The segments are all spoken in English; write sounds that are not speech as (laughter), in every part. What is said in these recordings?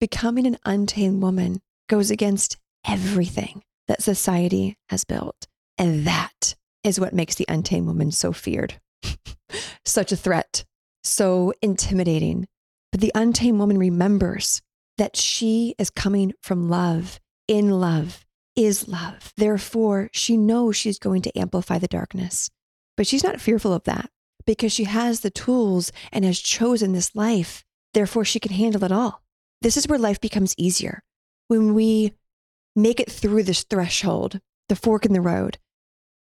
becoming an untamed woman goes against everything that society has built. And that is what makes the untamed woman so feared, (laughs) such a threat, so intimidating. But the untamed woman remembers that she is coming from love, in love, is love. Therefore, she knows she's going to amplify the darkness. But she's not fearful of that because she has the tools and has chosen this life. Therefore, she can handle it all. This is where life becomes easier when we make it through this threshold, the fork in the road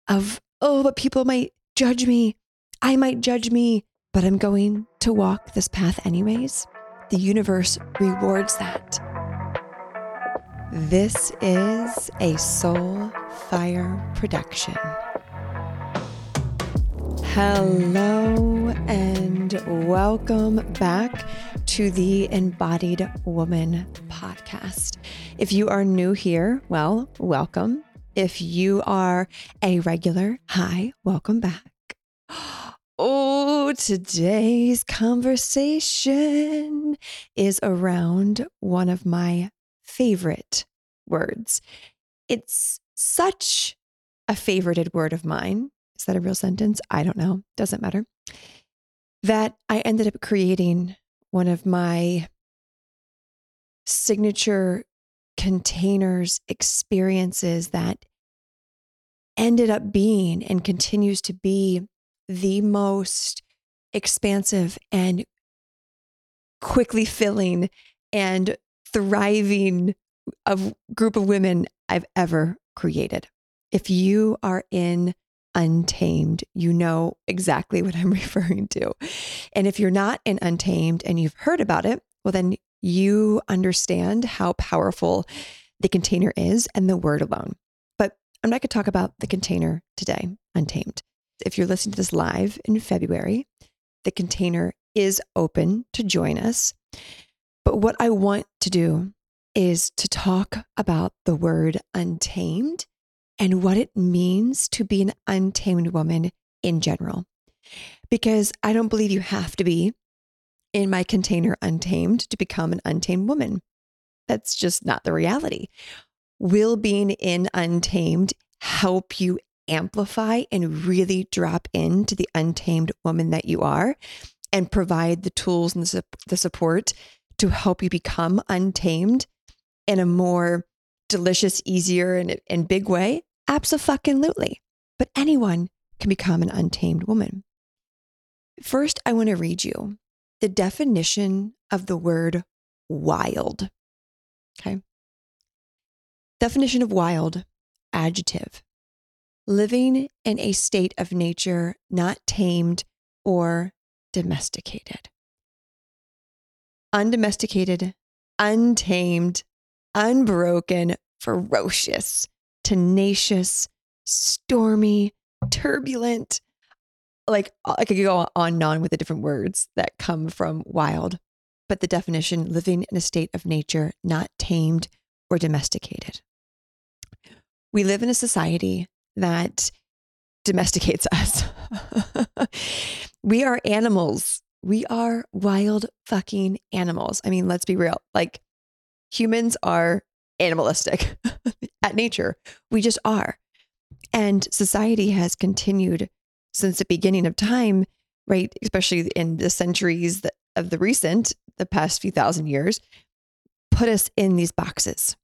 of, oh, but people might judge me. I might judge me, but I'm going to walk this path anyways. The universe rewards that. This is a Soul Fire production. Hello and welcome back to the Embodied Woman podcast. If you are new here, well, welcome. If you are a regular, hi, welcome back. (gasps) Oh, today's conversation is around one of my favorite words. It's such a favorited word of mine is that a real sentence? I don't know. Doesn't matter. That I ended up creating one of my signature containers, experiences that ended up being and continues to be the most expansive and quickly filling and thriving of group of women I've ever created. If you are in Untamed, you know exactly what I'm (laughs) referring to. And if you're not in Untamed and you've heard about it, well, then you understand how powerful the container is and the word alone. But I'm not going to talk about the container today, Untamed. If you're listening to this live in February, the container is open to join us. But what I want to do is to talk about the word untamed and what it means to be an untamed woman in general. Because I don't believe you have to be in my container untamed to become an untamed woman. That's just not the reality. Will being in untamed help you amplify and really drop into the untamed woman that you are and provide the tools and the support to help you become untamed in a more delicious, easier, and, and big way? Absolutely. But anyone can become an untamed woman. First, I want to read you the definition of the word wild. Okay. Definition of wild adjective living in a state of nature not tamed or domesticated. Undomesticated, untamed, unbroken, ferocious, tenacious, stormy, turbulent. Like uh, I could go on and on with the different words that come from wild, but the definition living in a state of nature, not tamed or domesticated. We live in a society that domesticates (laughs) us. we are animals. We are wild fucking animals. I mean, let's be real. Like humans are animalistic (laughs) (laughs) at nature. We just are. And society has continued since the beginning of time, right? Especially in the centuries of the recent, the past few thousand years, put us in these boxes,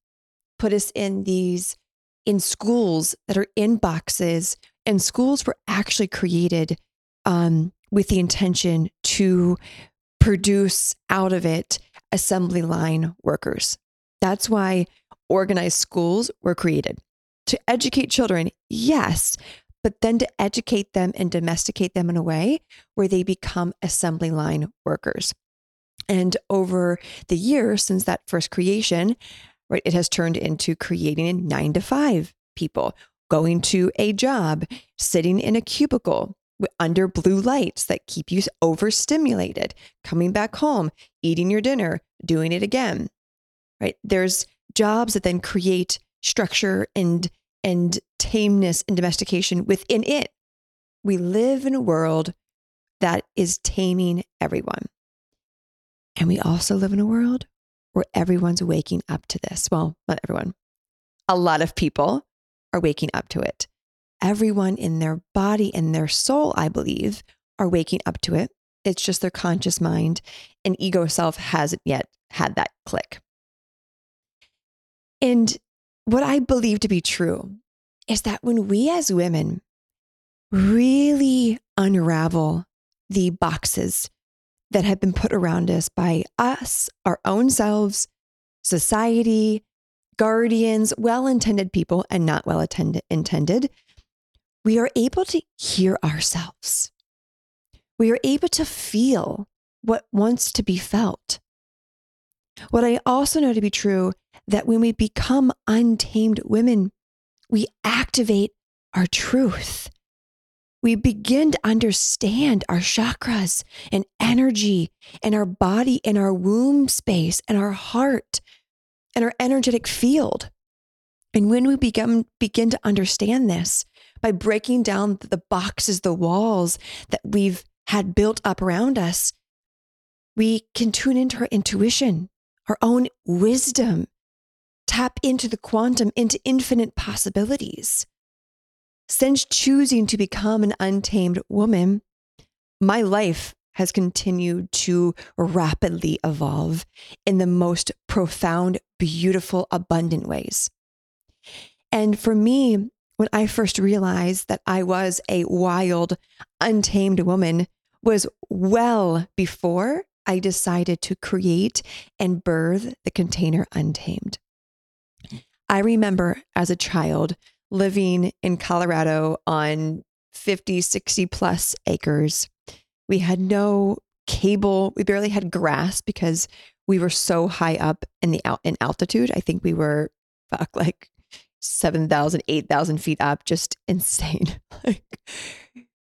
put us in these, in schools that are in boxes. And schools were actually created um, with the intention to produce out of it assembly line workers. That's why organized schools were created to educate children, yes, but then to educate them and domesticate them in a way where they become assembly line workers. And over the years since that first creation, right, it has turned into creating nine to five people, going to a job, sitting in a cubicle under blue lights that keep you overstimulated, coming back home, eating your dinner, doing it again. Right? There's jobs that then create structure and and tameness and domestication within it. We live in a world that is taming everyone. And we also live in a world where everyone's waking up to this. Well, not everyone, a lot of people are waking up to it. Everyone in their body and their soul, I believe, are waking up to it. It's just their conscious mind and ego self hasn't yet had that click. And what I believe to be true is that when we as women really unravel the boxes that have been put around us by us, our own selves, society, guardians, well intended people, and not well intended, we are able to hear ourselves. We are able to feel what wants to be felt. What I also know to be true that when we become untamed women, we activate our truth. We begin to understand our chakras and energy and our body and our womb space and our heart and our energetic field. And when we begin, begin to understand this by breaking down the boxes, the walls that we've had built up around us, we can tune into our intuition, our own wisdom, tap into the quantum, into infinite possibilities. Since choosing to become an untamed woman, my life has continued to rapidly evolve in the most profound, beautiful, abundant ways. And for me, when I first realized that I was a wild, untamed woman, was well before I decided to create and birth the container Untamed. I remember as a child living in Colorado on 50, 60 plus acres. We had no cable. We barely had grass because we were so high up in the in altitude. I think we were fuck like 7,000, 8,000 feet up, just (laughs) insane. like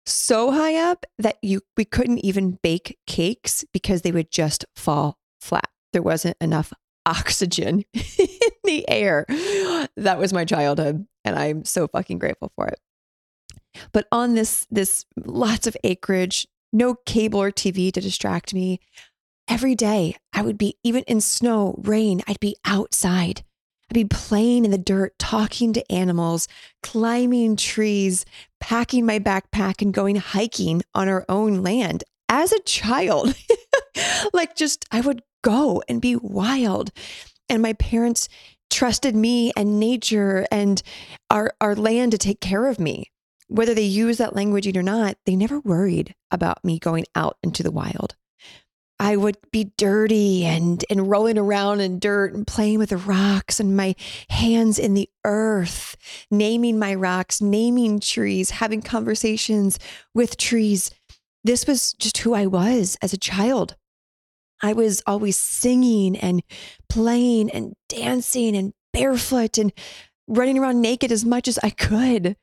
so high up that you we couldn't even bake cakes because they would just fall flat. There wasn't enough oxygen (laughs) the air. That was my childhood and I'm so fucking grateful for it. But on this this lots of acreage, no cable or TV to distract me. Every day I would be even in snow, rain, I'd be outside. I'd be playing in the dirt, talking to animals, climbing trees, packing my backpack and going hiking on our own land as a child. (laughs) like just I would go and be wild. And my parents trusted me and nature and our, our land to take care of me. Whether they use that language or not, they never worried about me going out into the wild. I would be dirty and, and rolling around in dirt and playing with the rocks and my hands in the earth, naming my rocks, naming trees, having conversations with trees. This was just who I was as a child. I was always singing and playing and dancing and barefoot and running around naked as much as I could.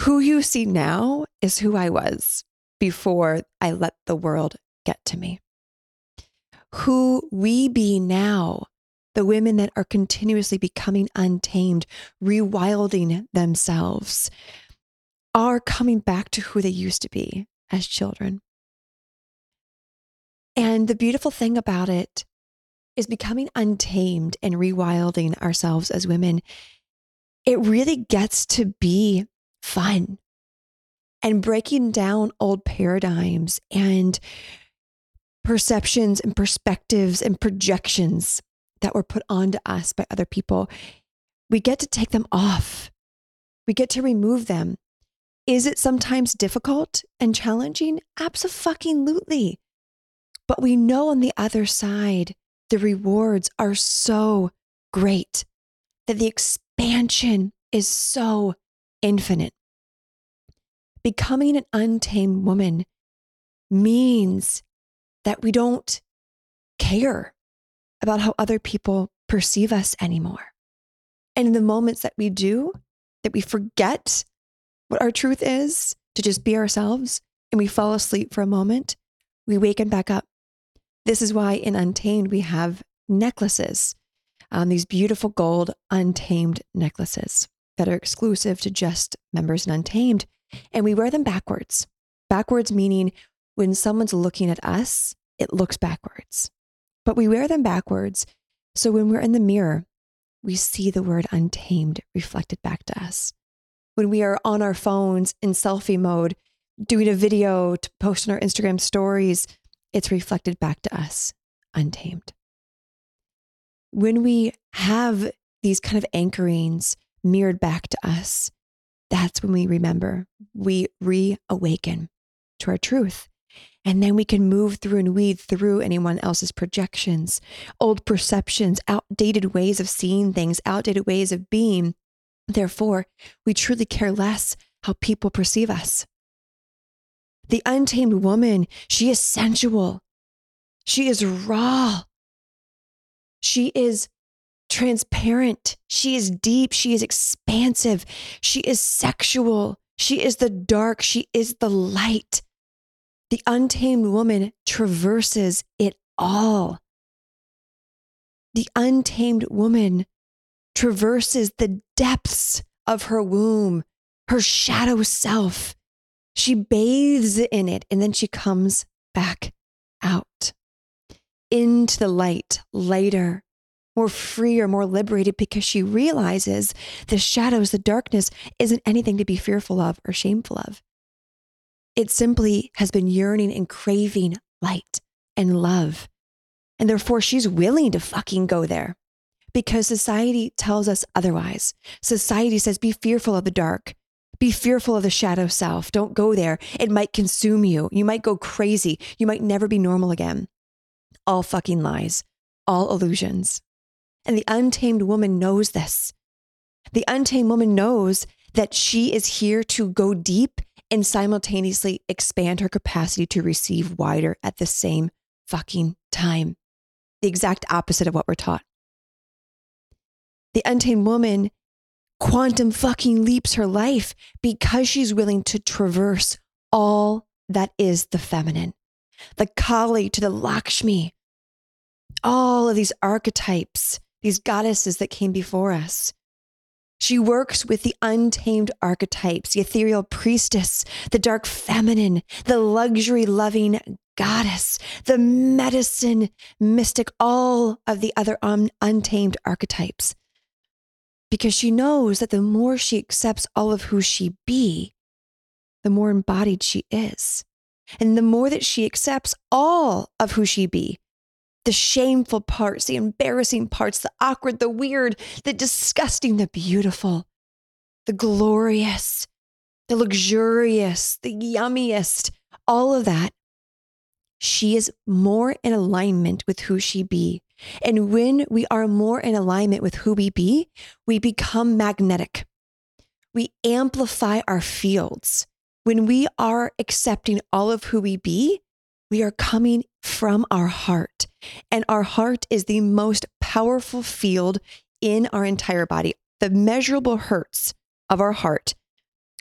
Who you see now is who I was before I let the world get to me. Who we be now, the women that are continuously becoming untamed, rewilding themselves, are coming back to who they used to be as children. And the beautiful thing about it is becoming untamed and rewilding ourselves as women. It really gets to be fun and breaking down old paradigms and perceptions and perspectives and projections that were put onto us by other people. We get to take them off. We get to remove them. Is it sometimes difficult and challenging? Absolutely. But we know on the other side, the rewards are so great that the expansion is so infinite. Becoming an untamed woman means that we don't care about how other people perceive us anymore. And in the moments that we do, that we forget what our truth is to just be ourselves and we fall asleep for a moment, we waken back up this is why in Untamed we have necklaces, um, these beautiful gold untamed necklaces that are exclusive to just members in Untamed. And we wear them backwards. Backwards meaning when someone's looking at us, it looks backwards. But we wear them backwards So when we're in the mirror, we see the word untamed reflected back to us. When we are on our phones in selfie mode, doing a video to post on our Instagram stories, it's reflected back to us untamed. When we have these kind of anchorings mirrored back to us, that's when we remember. We reawaken to our truth. And then we can move through and weed through anyone else's projections, old perceptions, outdated ways of seeing things, outdated ways of being. Therefore, we truly care less how people perceive us. The untamed woman, she is sensual. She is raw. She is transparent. She is deep. She is expansive. She is sexual. She is the dark. She is the light. The untamed woman traverses it all. The untamed woman traverses the depths of her womb, her shadow self. She bathes in it and then she comes back out into the light, lighter, more free or more liberated because she realizes the shadows, the darkness isn't anything to be fearful of or shameful of. It simply has been yearning and craving light and love. And therefore, she's willing to fucking go there because society tells us otherwise. Society says, be fearful of the dark. Be fearful of the shadow self. Don't go there. It might consume you. You might go crazy. You might never be normal again. All fucking lies, all illusions. And the untamed woman knows this. The untamed woman knows that she is here to go deep and simultaneously expand her capacity to receive wider at the same fucking time. The exact opposite of what we're taught. The untamed woman quantum fucking leaps her life because she's willing to traverse all that is the feminine, the Kali to the Lakshmi, all of these archetypes, these goddesses that came before us. She works with the untamed archetypes, the ethereal priestess, the dark feminine, the luxury loving goddess, the medicine mystic, all of the other un- untamed archetypes. Because she knows that the more she accepts all of who she be, the more embodied she is. And the more that she accepts all of who she be, the shameful parts, the embarrassing parts, the awkward, the weird, the disgusting, the beautiful, the glorious, the luxurious, the yummiest, all of that. She is more in alignment with who she be. And when we are more in alignment with who we be, we become magnetic. We amplify our fields. When we are accepting all of who we be, we are coming from our heart. And our heart is the most powerful field in our entire body. The measurable hertz of our heart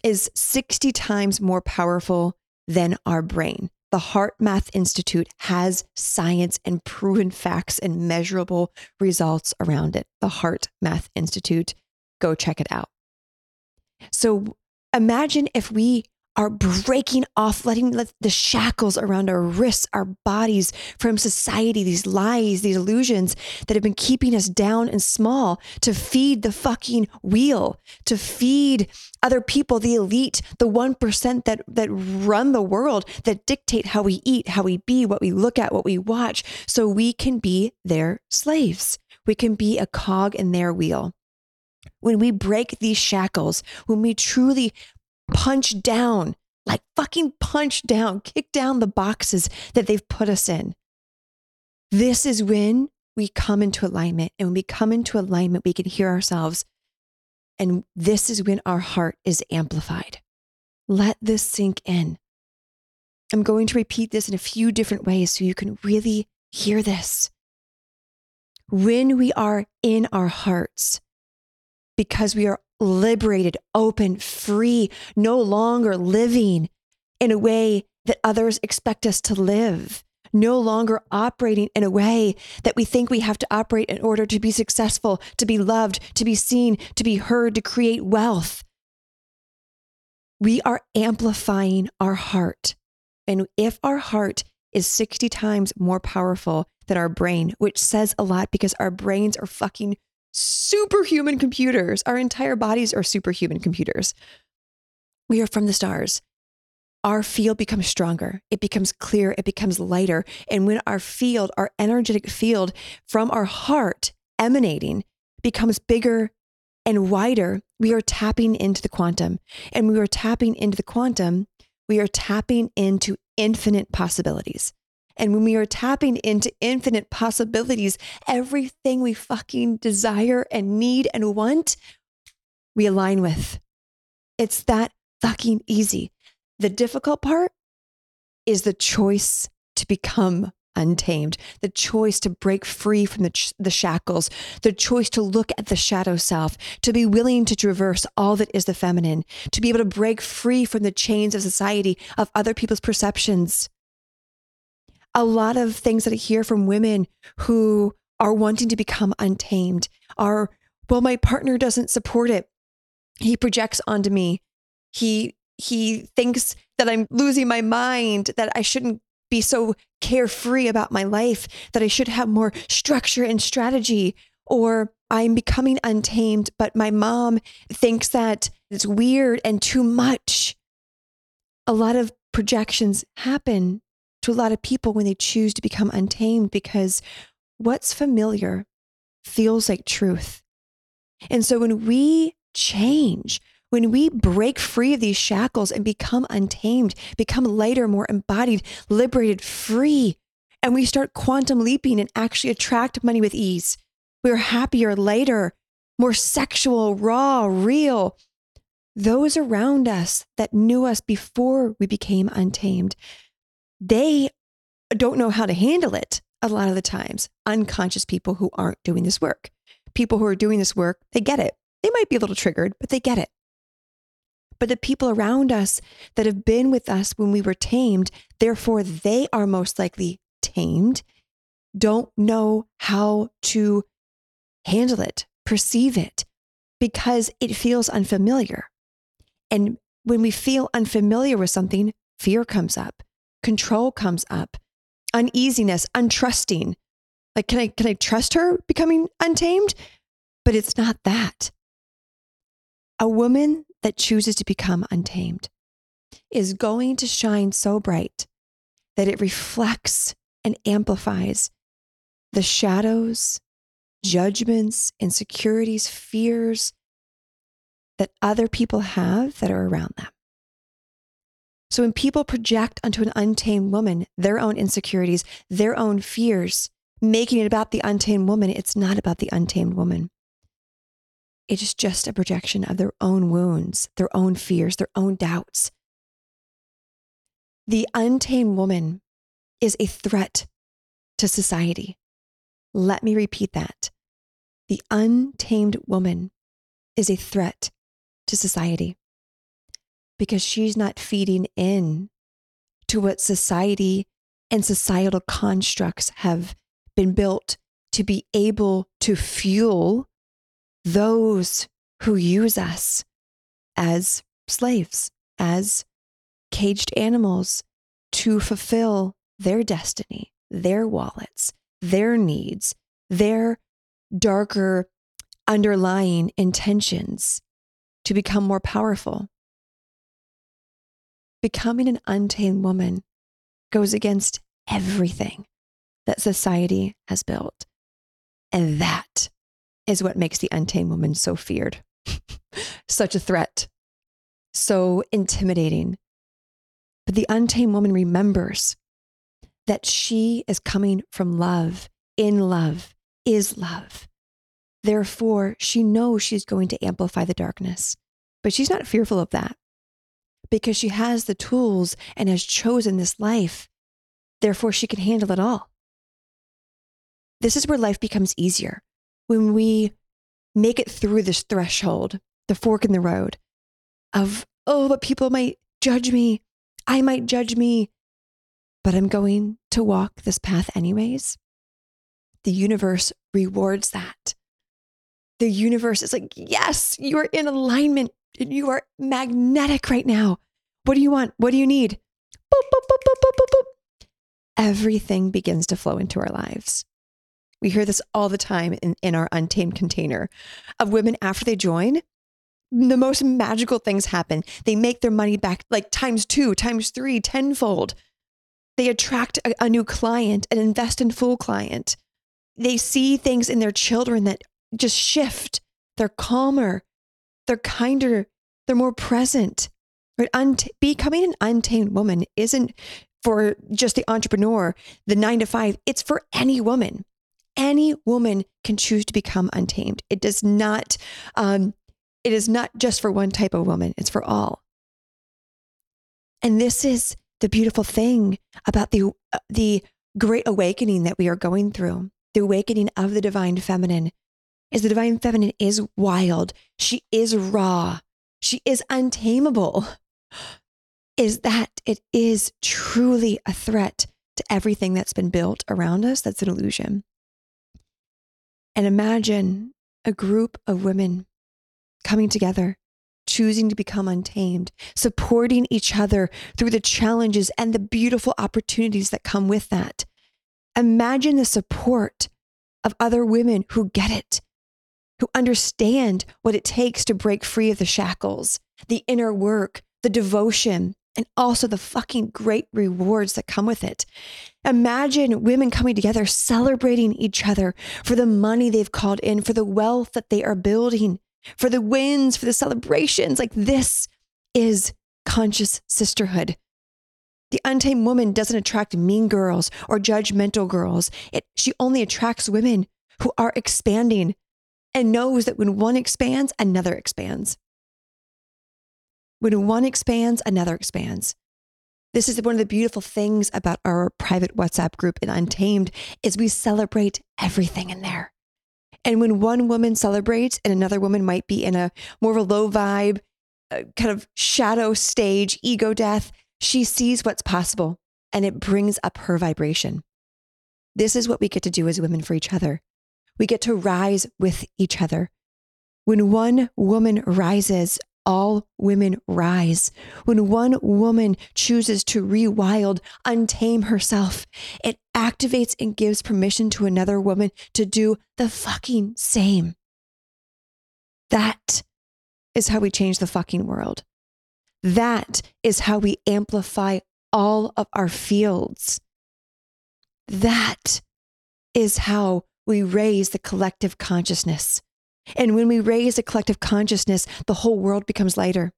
is 60 times more powerful than our brain. The HeartMath Institute has science and proven facts and measurable results around it. The Heart Math Institute, go check it out. So imagine if we are breaking off, letting let the shackles around our wrists, our bodies from society, these lies, these illusions that have been keeping us down and small to feed the fucking wheel, to feed other people, the elite, the 1% that, that run the world, that dictate how we eat, how we be, what we look at, what we watch, so we can be their slaves. We can be a cog in their wheel when we break these shackles, when we truly punch down, like fucking punch down, kick down the boxes that they've put us in. This is when we come into alignment. And when we come into alignment, we can hear ourselves. And this is when our heart is amplified. Let this sink in. I'm going to repeat this in a few different ways so you can really hear this. When we are in our hearts, because we are liberated, open, free, no longer living in a way that others expect us to live, no longer operating in a way that we think we have to operate in order to be successful, to be loved, to be seen, to be heard, to create wealth. We are amplifying our heart. And if our heart is 60 times more powerful than our brain, which says a lot because our brains are fucking superhuman computers. Our entire bodies are superhuman computers. We are from the stars. Our field becomes stronger. It becomes clear. It becomes lighter. And when our field, our energetic field from our heart emanating becomes bigger and wider, we are tapping into the quantum. And we are tapping into the quantum, we are tapping into infinite possibilities. And when we are tapping into infinite possibilities, everything we fucking desire and need and want, we align with. It's that fucking easy. The difficult part is the choice to become untamed, the choice to break free from the, ch- the shackles, the choice to look at the shadow self, to be willing to traverse all that is the feminine, to be able to break free from the chains of society, of other people's perceptions. A lot of things that I hear from women who are wanting to become untamed are, well, my partner doesn't support it. He projects onto me. He he thinks that I'm losing my mind, that I shouldn't be so carefree about my life, that I should have more structure and strategy, or I'm becoming untamed, but my mom thinks that it's weird and too much. A lot of projections happen to a lot of people when they choose to become untamed because what's familiar feels like truth. And so when we change, when we break free of these shackles and become untamed, become lighter, more embodied, liberated, free, and we start quantum leaping and actually attract money with ease, we're happier, lighter, more sexual, raw, real. Those around us that knew us before we became untamed, they don't know how to handle it a lot of the times. Unconscious people who aren't doing this work. People who are doing this work, they get it. They might be a little triggered, but they get it. But the people around us that have been with us when we were tamed, therefore they are most likely tamed, don't know how to handle it, perceive it, because it feels unfamiliar. And when we feel unfamiliar with something, fear comes up, control comes up, uneasiness, untrusting. Like, can I, can I trust her becoming untamed? But it's not that. A woman that chooses to become untamed is going to shine so bright that it reflects and amplifies the shadows, judgments, insecurities, fears that other people have that are around them. So when people project onto an untamed woman their own insecurities, their own fears, making it about the untamed woman, it's not about the untamed woman. It is just a projection of their own wounds, their own fears, their own doubts. The untamed woman is a threat to society. Let me repeat that. The untamed woman is a threat to society because she's not feeding in to what society and societal constructs have been built to be able to fuel those who use us as slaves, as caged animals to fulfill their destiny, their wallets, their needs, their darker underlying intentions to become more powerful. Becoming an untamed woman goes against everything that society has built. And that is what makes the untamed woman so feared, (laughs) such a threat, so intimidating. But the untamed woman remembers that she is coming from love, in love, is love. Therefore, she knows she's going to amplify the darkness, but she's not fearful of that because she has the tools and has chosen this life. Therefore, she can handle it all. This is where life becomes easier when we make it through this threshold, the fork in the road of, oh, but people might judge me. I might judge me, but I'm going to walk this path anyways. The universe rewards that. The universe is like, yes, you are in alignment you are magnetic right now. What do you want? What do you need? Boop, boop, boop, everything begins to flow into our lives. We hear this all the time in, in our untamed container of women after they join. The most magical things happen. They make their money back like times two, times three, tenfold. They attract a, a new client and invest in full client. They see things in their children that just shift. They're calmer, they're kinder, they're more present. Right? Unt- becoming an untamed woman isn't for just the entrepreneur, the nine to five, it's for any woman. Any woman can choose to become untamed. It does not, um, it is not just for one type of woman, it's for all. And this is the beautiful thing about the, uh, the great awakening that we are going through, the awakening of the divine feminine. Is the divine feminine is wild. She is raw. She is untamable (gasps) is that it is truly a threat to everything that's been built around us that's an illusion. And imagine a group of women coming together, choosing to become untamed, supporting each other through the challenges and the beautiful opportunities that come with that. Imagine the support of other women who get it, who understand what it takes to break free of the shackles, the inner work, the devotion, and also the fucking great rewards that come with it. Imagine women coming together, celebrating each other for the money they've called in, for the wealth that they are building, for the wins, for the celebrations. Like this is conscious sisterhood. The untamed woman doesn't attract mean girls or judgmental girls. It, she only attracts women who are expanding and knows that when one expands, another expands. When one expands, another expands. This is one of the beautiful things about our private WhatsApp group in Untamed is we celebrate everything in there. And when one woman celebrates and another woman might be in a more of a low vibe, uh, kind of shadow stage, ego death, she sees what's possible and it brings up her vibration. This is what we get to do as women for each other. We get to rise with each other. When one woman rises, all women rise. When one woman chooses to rewild, untame herself, it activates and gives permission to another woman to do the fucking same. That is how we change the fucking world. That is how we amplify all of our fields. That is how we raise the collective consciousness. And when we raise a collective consciousness, the whole world becomes lighter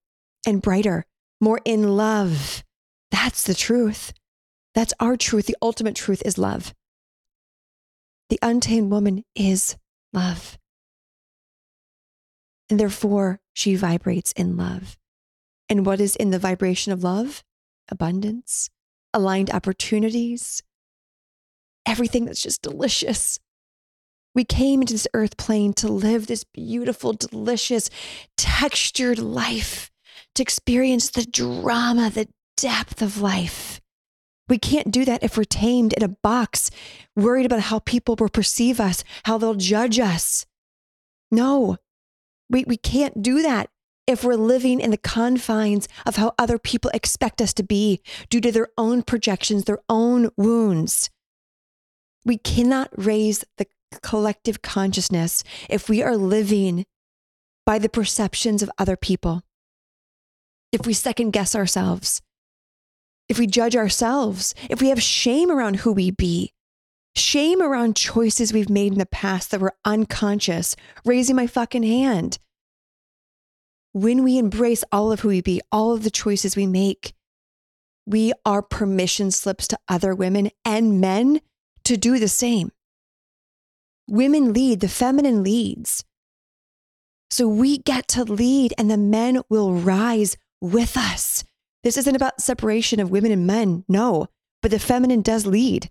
and brighter, more in love. That's the truth. That's our truth. The ultimate truth is love. The untamed woman is love. And therefore, she vibrates in love. And what is in the vibration of love? Abundance, aligned opportunities, everything that's just delicious. We came into this earth plane to live this beautiful, delicious, textured life, to experience the drama, the depth of life. We can't do that if we're tamed in a box, worried about how people will perceive us, how they'll judge us. No, we, we can't do that if we're living in the confines of how other people expect us to be due to their own projections, their own wounds. We cannot raise the collective consciousness if we are living by the perceptions of other people, if we second guess ourselves, if we judge ourselves, if we have shame around who we be, shame around choices we've made in the past that were unconscious, raising my fucking hand. When we embrace all of who we be, all of the choices we make, we are permission slips to other women and men to do the same. Women lead, the feminine leads. So we get to lead, and the men will rise with us. This isn't about separation of women and men, no, but the feminine does lead.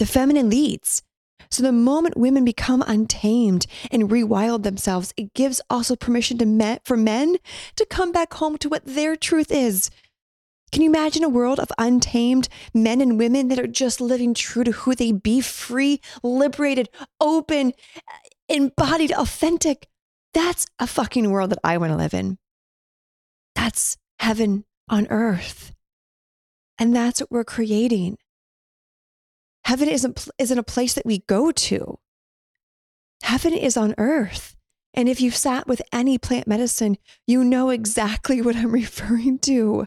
The feminine leads. So the moment women become untamed and rewild themselves, it gives also permission to men, for men to come back home to what their truth is, can you imagine a world of untamed men and women that are just living true to who they be, free, liberated, open, embodied, authentic? That's a fucking world that I want to live in. That's heaven on earth. And that's what we're creating. Heaven isn't, isn't a place that we go to. Heaven is on earth. And if you've sat with any plant medicine, you know exactly (laughs) what I'm referring to.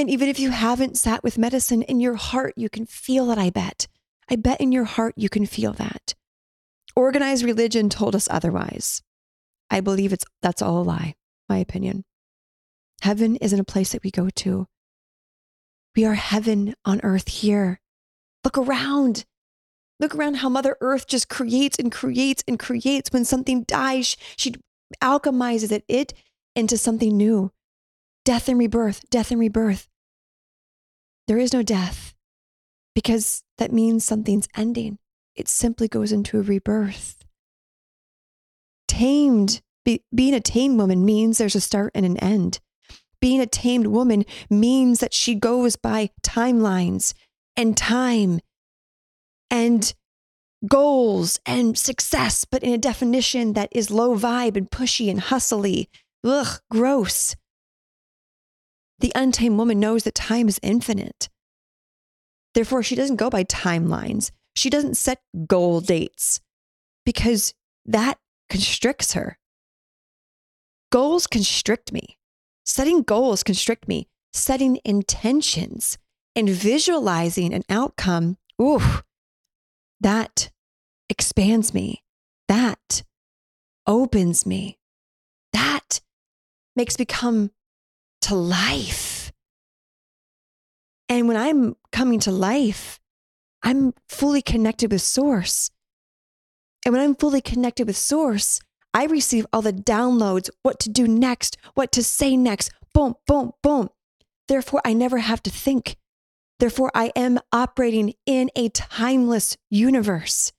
And even if you haven't sat with medicine in your heart, you can feel it, I bet. I bet in your heart you can feel that. Organized religion told us otherwise. I believe it's that's all a lie, my opinion. Heaven isn't a place that we go to. We are heaven on earth here. Look around. Look around how Mother Earth just creates and creates and creates. When something dies, she alchemizes it, it into something new. Death and rebirth, death and rebirth. There is no death because that means something's ending. It simply goes into a rebirth. Tamed, be, being a tamed woman means there's a start and an end. Being a tamed woman means that she goes by timelines and time and goals and success, but in a definition that is low vibe and pushy and hustly. Ugh, gross. The untamed woman knows that time is infinite. Therefore, she doesn't go by timelines. She doesn't set goal dates because that constricts her. Goals constrict me. Setting goals constrict me. Setting intentions and visualizing an outcome, ooh, that expands me. That opens me. That makes me come to life. And when I'm coming to life, I'm fully connected with Source. And when I'm fully connected with Source, I receive all the downloads, what to do next, what to say next, boom, boom, boom. Therefore, I never have to think. Therefore, I am operating in a timeless universe.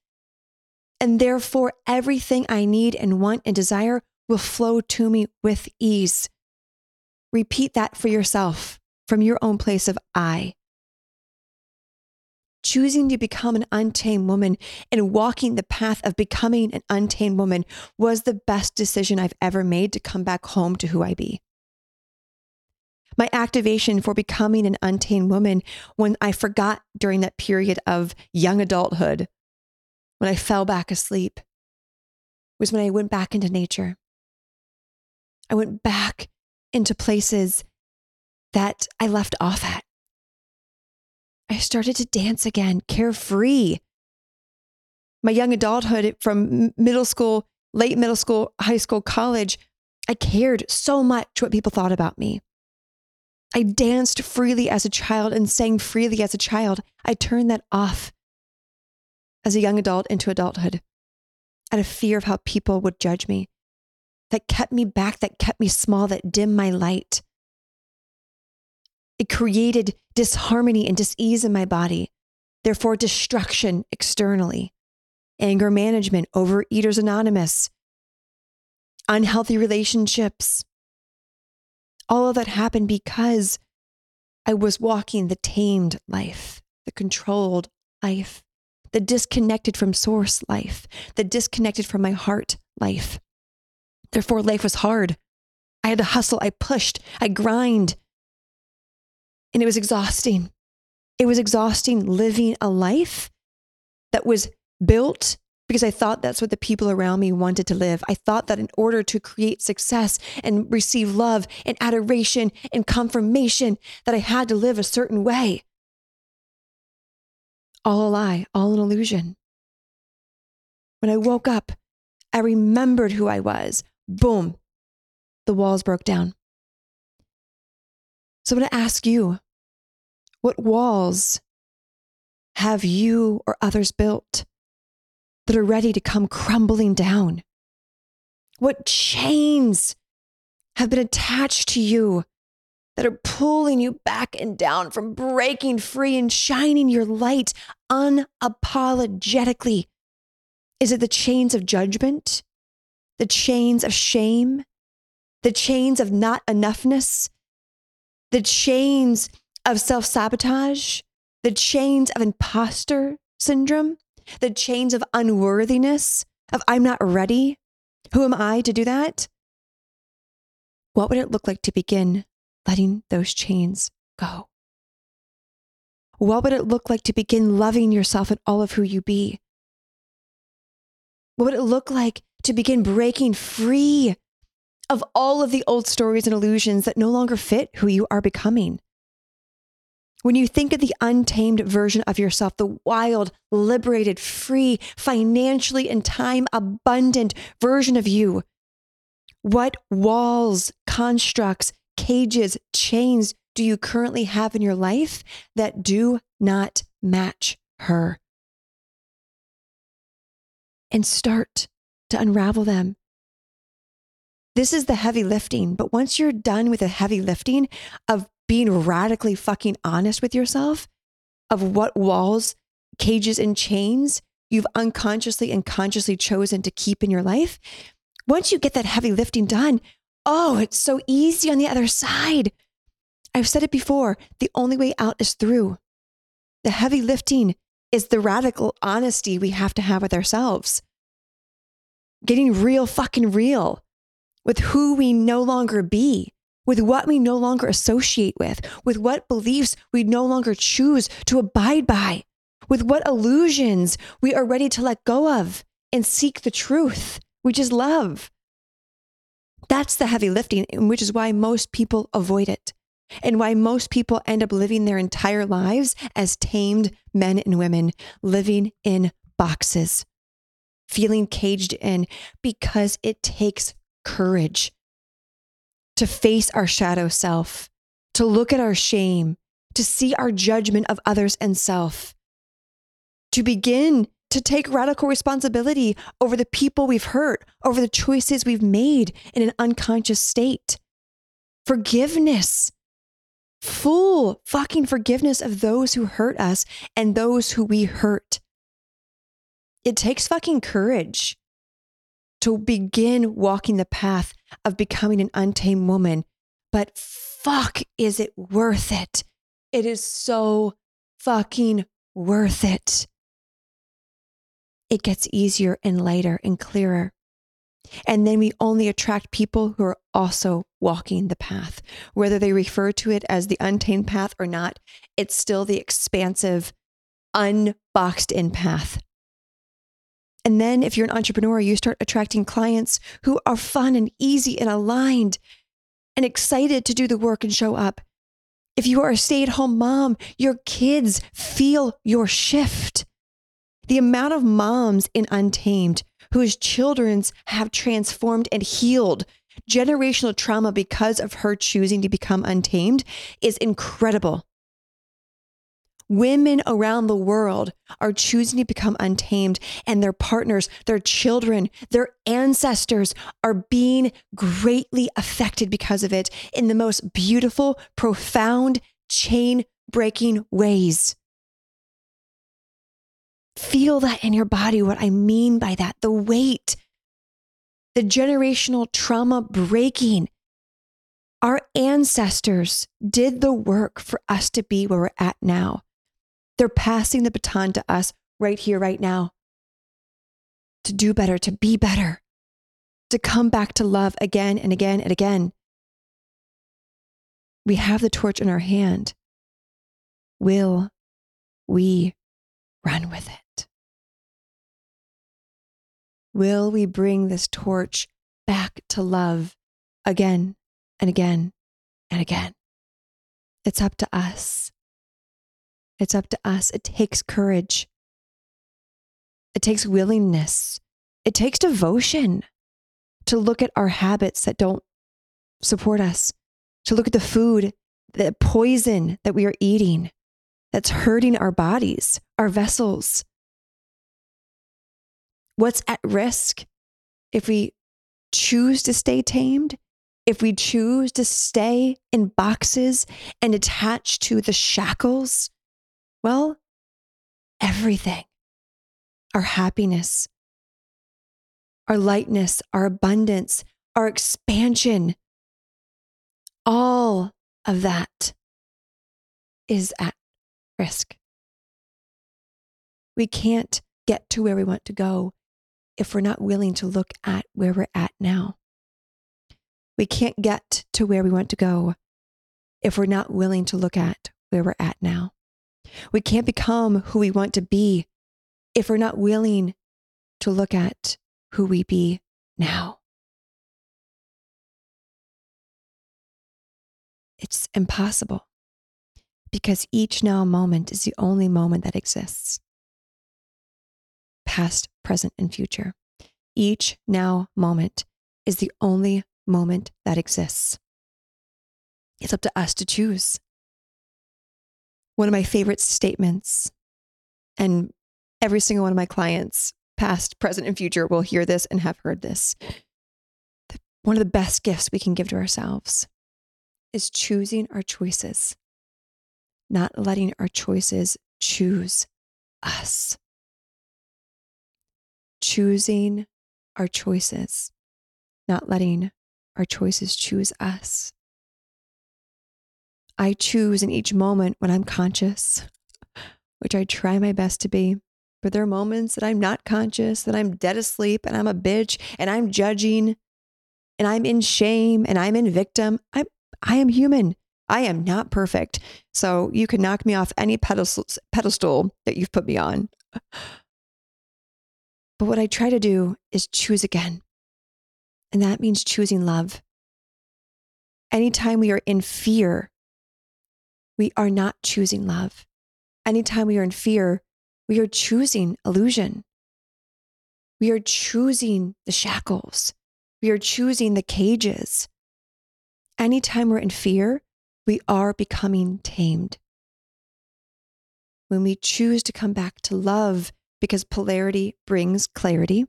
And therefore, everything I need and want and desire will flow to me with ease. Repeat that for yourself from your own place of I. Choosing to become an untamed woman and walking the path of becoming an untamed woman was the best decision I've ever made to come back home to who I be. My activation for becoming an untamed woman when I forgot during that period of young adulthood, when I fell back asleep, was when I went back into nature. I went back into places that I left off at. I started to dance again, carefree. My young adulthood from middle school, late middle school, high school, college, I cared so much what people thought about me. I danced freely as a child and sang freely as a child. I turned that off as a young adult into adulthood out of fear of how people would judge me that kept me back, that kept me small, that dimmed my light. It created disharmony and disease in my body, therefore, destruction externally, anger management, overeaters anonymous, unhealthy relationships. All of that happened because I was walking the tamed life, the controlled life, the disconnected from source life, the disconnected from my heart life. Therefore, life was hard. I had to hustle, I pushed, I grind. And it was exhausting. It was exhausting living a life that was built because I thought that's what the people around me wanted to live. I thought that in order to create success and receive love and adoration and confirmation, that I had to live a certain way. All a lie, all an illusion. When I woke up, I remembered who I was boom, the walls broke down. So I'm going to ask you what walls have you or others built that are ready to come crumbling down? What chains have been attached to you that are pulling you back and down from breaking free and shining your light unapologetically? Is it the chains of judgment? The chains of shame, the chains of not enoughness, the chains of self sabotage, the chains of imposter syndrome, the chains of unworthiness, of I'm not ready. Who am I to do that? What would it look like to begin letting those chains go? What would it look like to begin loving yourself and all of who you be? What would it look like to begin breaking free of all of the old stories and illusions that no longer fit who you are becoming? When you think of the untamed version of yourself, the wild, liberated, free, financially and time abundant version of you, what walls, constructs, cages, chains do you currently have in your life that do not match her? And start to unravel them. This is the heavy lifting. But once you're done with the heavy lifting of being radically fucking honest with yourself, of what walls, cages, and chains you've unconsciously and consciously chosen to keep in your life, once you get that heavy lifting done, oh, it's so easy on the other side. I've said it before the only way out is through. The heavy lifting is the radical honesty we have to have with ourselves. Getting real fucking real with who we no longer be, with what we no longer associate with, with what beliefs we no longer choose to abide by, with what illusions we are ready to let go of and seek the truth, which is love. That's the heavy lifting, which is why most people avoid it and why most people end up living their entire lives as tamed men and women living in boxes, feeling caged in because it takes courage to face our shadow self, to look at our shame, to see our judgment of others and self, to begin to take radical responsibility over the people we've hurt, over the choices we've made in an unconscious state. Forgiveness full fucking forgiveness of those who hurt us and those who we hurt. It takes fucking courage to begin walking the path of becoming an untamed woman, but fuck, is it worth it? It is so fucking worth it. It gets easier and lighter and clearer. And then we only attract people who are also walking the path. Whether they refer to it as the untamed path or not, it's still the expansive, unboxed in path. And then if you're an entrepreneur, you start attracting clients who are fun and easy and aligned and excited to do the work and show up. If you are a stay at home mom, your kids feel your shift. The amount of moms in Untamed whose children's have transformed and healed generational trauma because of her choosing to become untamed is incredible. Women around the world are choosing to become untamed, and their partners, their children, their ancestors are being greatly affected because of it in the most beautiful, profound, chain breaking ways. Feel that in your body, what I mean by that the weight, the generational trauma breaking. Our ancestors did the work for us to be where we're at now. They're passing the baton to us right here, right now, to do better, to be better, to come back to love again and again and again. We have the torch in our hand. Will we run with it? Will we bring this torch back to love again and again and again? It's up to us. It's up to us. It takes courage. It takes willingness. It takes devotion to look at our habits that don't support us, to look at the food, the poison that we are eating, that's hurting our bodies, our vessels. What's at risk if we choose to stay tamed, if we choose to stay in boxes and attached to the shackles? Well, everything our happiness, our lightness, our abundance, our expansion, all of that is at risk. We can't get to where we want to go if we're not willing to look at where we're at now. We can't get to where we want to go if we're not willing to look at where we're at now. We can't become who we want to be if we're not willing to look at who we be now. It's impossible because each now moment is the only moment that exists past, present, and future. Each now moment is the only moment that exists. It's up to us to choose. One of my favorite statements, and every single one of my clients, past, present, and future, will hear this and have heard this. One of the best gifts we can give to ourselves is choosing our choices, not letting our choices choose us. Choosing our choices, not letting our choices choose us. I choose in each moment when I'm conscious, which I try my best to be. But there are moments that I'm not conscious, that I'm dead asleep and I'm a bitch and I'm judging and I'm in shame and I'm in victim. I'm I am human. I am not perfect. So you can knock me off any pedestal, pedestal that you've put me on. But what I try to do is choose again. And that means choosing love. Anytime we are in fear, we are not choosing love. Anytime we are in fear, we are choosing illusion. We are choosing the shackles. We are choosing the cages anytime we're in fear, we are becoming tamed. When we choose to come back to love, because polarity brings clarity.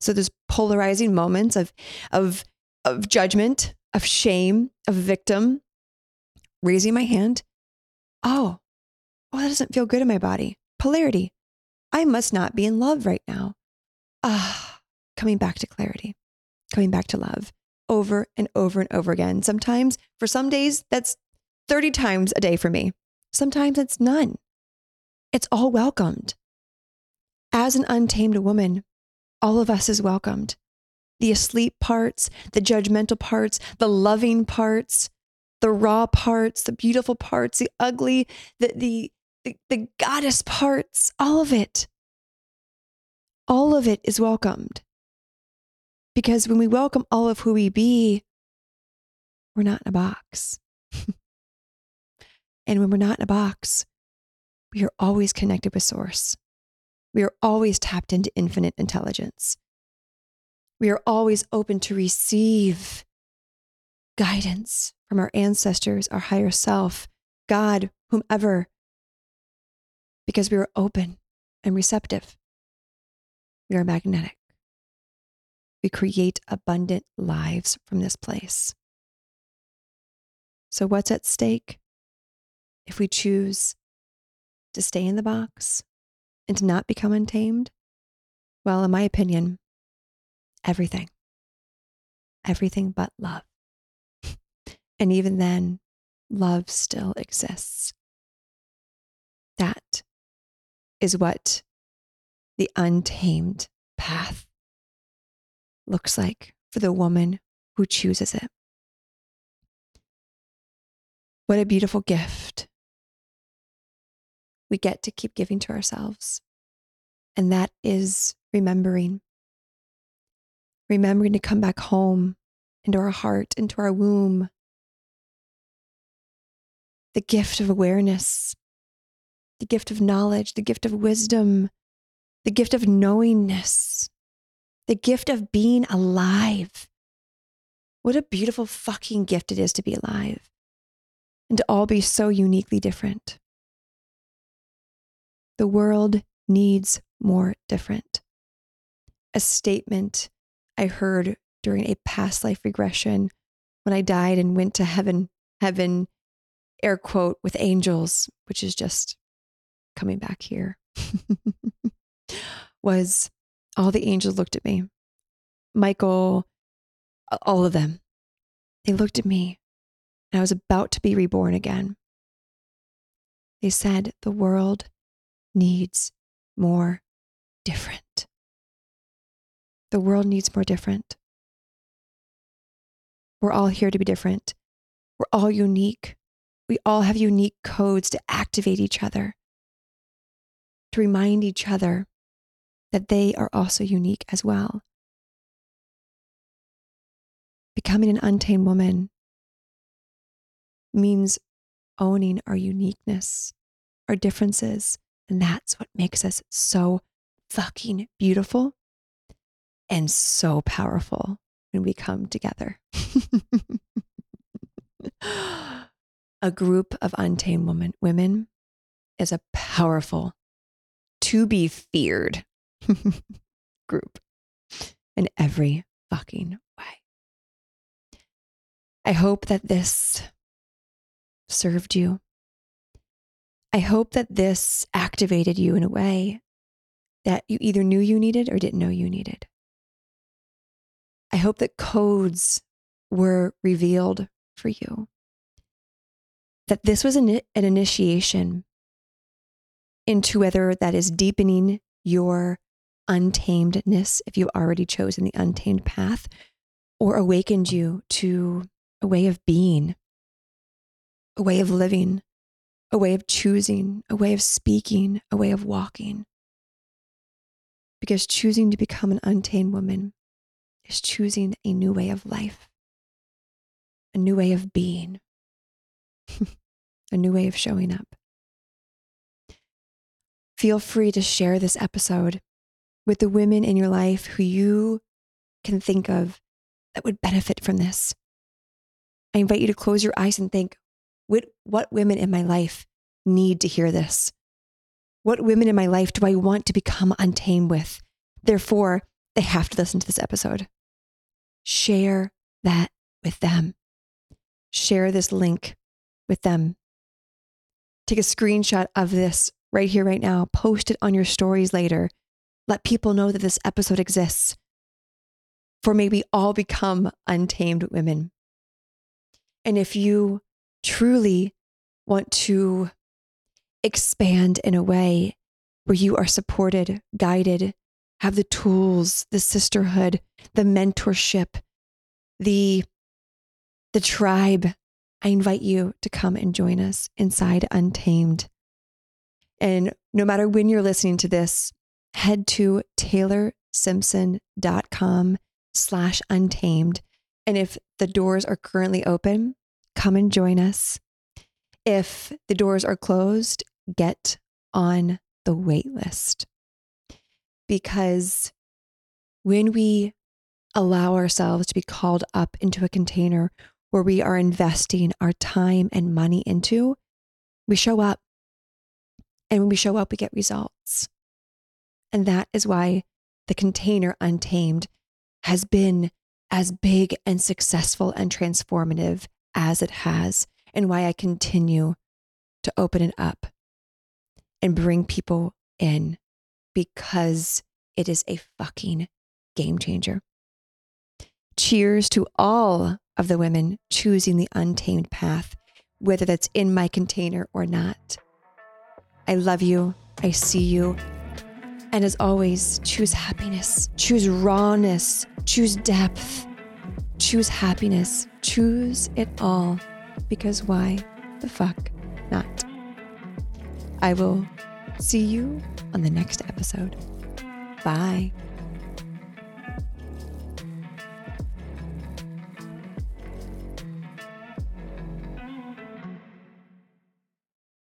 So there's polarizing moments of, of, of judgment, of shame, of victim, raising my hand. Oh, oh, that doesn't feel good in my body. Polarity. I must not be in love right now. Ah, coming back to clarity, coming back to love over and over and over again. Sometimes, for some days, that's 30 times a day for me. Sometimes it's none. It's all welcomed. As an untamed woman, all of us is welcomed. The asleep parts, the judgmental parts, the loving parts, the raw parts, the beautiful parts, the ugly, the, the, the, the goddess parts, all of it. All of it is welcomed. Because when we welcome all of who we be, we're not in a box. (laughs) and when we're not in a box, we are always connected with Source. We are always tapped into infinite intelligence. We are always open to receive guidance from our ancestors, our higher self, God, whomever, because we are open and receptive. We are magnetic we create abundant lives from this place. So, what's at stake if we choose to stay in the box and to not become untamed? Well, in my opinion, everything. Everything but love. And even then, love still exists. That is what the untamed path looks like for the woman who chooses it. What a beautiful gift we get to keep giving to ourselves. And that is remembering. Remembering to come back home into our heart, into our womb. The gift of awareness, the gift of knowledge, the gift of wisdom, the gift of knowingness, the gift of being alive. What a beautiful fucking gift it is to be alive and to all be so uniquely different. The world needs more different. A statement I heard during a past life regression when I died and went to heaven, heaven, air quote, with angels, which is just coming back here, (laughs) was all the angels looked at me. Michael, all of them. They looked at me, and I was about to be reborn again. They said, The world needs more different. The world needs more different. We're all here to be different. We're all unique. We all have unique codes to activate each other, to remind each other that they are also unique as well. Becoming an untamed woman means owning our uniqueness, our differences. And that's what makes us so fucking beautiful and so powerful when we come together. (laughs) (laughs) a group of untamed women, women is a powerful, to be feared (laughs) group in every fucking way. I hope that this served you. I hope that this activated you in a way that you either knew you needed or didn't know you needed. I hope that codes were revealed for you. That this was an, an initiation into whether that is deepening your untamedness, if you've already chosen the untamed path, or awakened you to a way of being, a way of living, a way of choosing, a way of speaking, a way of walking. Because choosing to become an untamed woman is choosing a new way of life, a new way of being, (laughs) a new way of showing up. Feel free to share this episode with the women in your life who you can think of that would benefit from this. I invite you to close your eyes and think what, women in my life need to hear this? What women in my life do I want to become untamed with? Therefore, they have to listen to this episode. Share that with them. Share this link with them. Take a screenshot of this right here, right now. Post it on your stories later. Let people know that this episode exists. For may we all become untamed women. And if you truly want to expand in a way where you are supported, guided, have the tools, the sisterhood, the mentorship, the the tribe. I invite you to come and join us inside Untamed. And no matter when you're listening to this, head to taylorsimpson.com slash untamed. And if the doors are currently open, come and join us. If the doors are closed, get on the wait list. Because when we allow ourselves to be called up into a container where we are investing our time and money into, we show up. And when we show up, we get results. And that is why the container Untamed has been as big and successful and transformative as it has, and why I continue to open it up and bring people in because it is a fucking game changer. Cheers to all of the women choosing the untamed path, whether that's in my container or not. I love you. I see you. And as always, choose happiness, choose rawness, choose depth, choose happiness, choose it all. Because why the fuck not? I will see you on the next episode. Bye.